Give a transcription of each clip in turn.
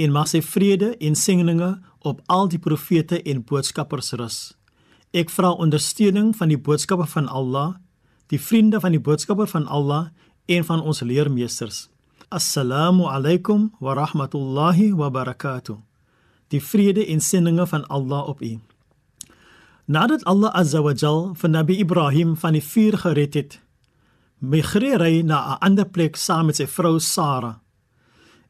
En mag sy vrede en seëninge op al die profete en boodskappers rus. Ek vra ondersteuning van die boodskappe van Allah, die vriende van die boodskapper van Allah en van ons leermeesters. Assalamu alaykum wa rahmatullahi wa barakatuh die vrede en seëninge van Allah op u. Nadat Allah Azza wa Jal van Nabi Ibrahim van die vuur gered het, migreer hy na 'n ander plek saam met sy vrou Sara.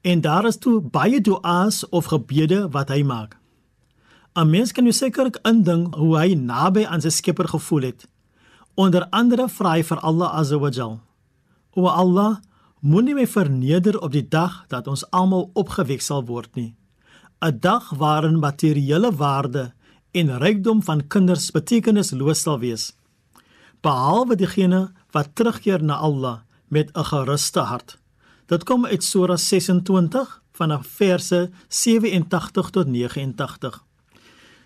En daar is toe baie duas of gebede wat hy maak. 'n Mens kan seker indink hoe hy naby aan sy Skepper gevoel het. Onder andere vra hy vir Allah Azza wa Jal: O Allah, moenie my verneder op die dag dat ons almal opgewek sal word nie. 'n dag waarin materiële waarde en rykdom van kinders betekenisloos sal wees behalwe diegene wat terugkeer na Allah met 'n geruste hart dit kom uit Sura 26 vanaf verse 87 tot 89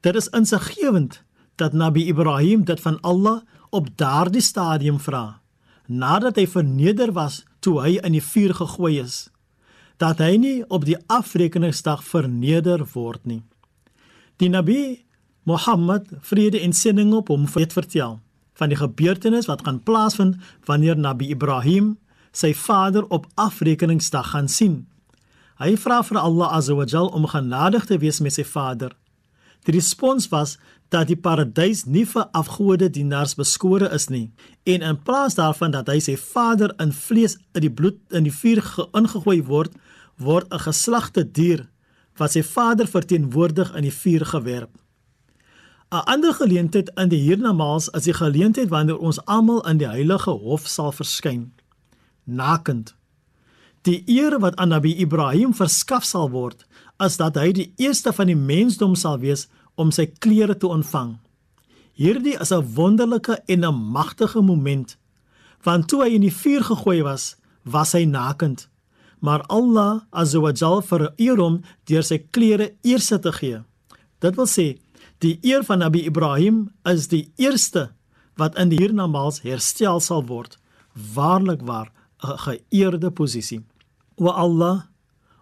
dit is insiggewend dat Nabi Ibrahim dit van Allah op daardie stadium vra nadat hy verneder was toe hy in die vuur gegooi is dat hy nie op die afrekeningsdag verneder word nie. Die Nabi Mohammed vrede en seëning op hom het vertel van die gebeurtenis wat gaan plaasvind wanneer Nabi Ibrahim sy vader op afrekeningsdag gaan sien. Hy vra vir Allah Azza wa Jal om genadig te wees met sy vader. Die respons was dat die paradys nie vir afgode dienaars beskore is nie en in plaas daarvan dat hy sy vader in vlees in die bloed in die vuur ingegooi word word 'n geslagte dier wat sy vader verteenwoordig in die vuur gewerp. 'n Ander geleentheid in die hiernamaals is die geleentheid wanneer ons almal in die heilige hof sal verskyn nakend. Die eer wat aan Nabi Ibrahim verskaf sal word, is dat hy die eerste van die mensdom sal wees om sy klere te ontvang. Hierdie is 'n wonderlike en 'n magtige moment, want toe hy in die vuur gegooi was, was hy nakend maar Allah Azza wa Jalla vereer hom deur sy klere eers te gee. Dit wil sê die eer van Nabi Ibrahim is die eerste wat in die hiernamaals herstel sal word. Waarlik waar geëerde posisie. O Allah,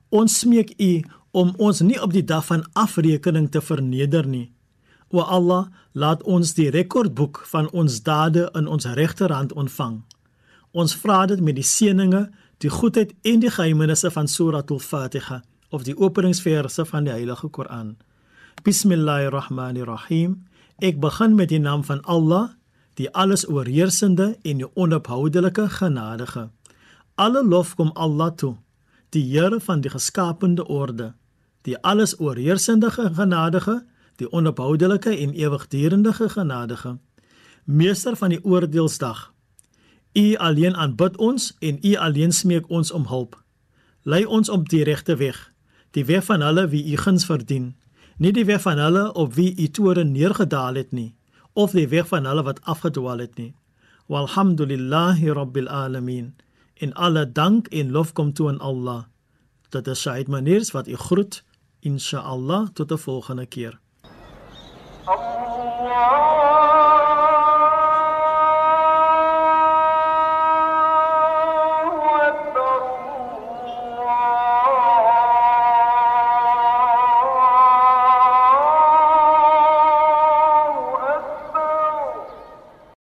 ons smeek U om ons nie op die dag van afrekening te verneder nie. O Allah, laat ons die rekordboek van ons dade in ons regterhand ontvang. Ons vra dit met die seëninge die goedheid en die geheimenisse van Suratul Fatiha of die openingsverse van die Heilige Koran. Bismillahirrahmanirrahim. Ek begin met die naam van Allah, die alles oorheersende en die onophoudelike genadige. Alle lof kom Allah toe, die Here van die geskapende orde, die alles oorheersende genadige, die onophoudelike en ewigdurende genadige, meester van die oordeelsdag. U alleen aanbid ons en U alleen smeek ons om hulp. Lei ons op die regte weg, die weg van hulle wie U guns verdien, nie die weg van hulle op wie U toore neergedaal het nie, of die weg van hulle wat afgedwaal het nie. Walhamdulillahi rabbil alamin en alle dank en lof kom toe aan Allah. Dit is Said Maniers wat u groet. Insha Allah tot 'n volgende keer. Allah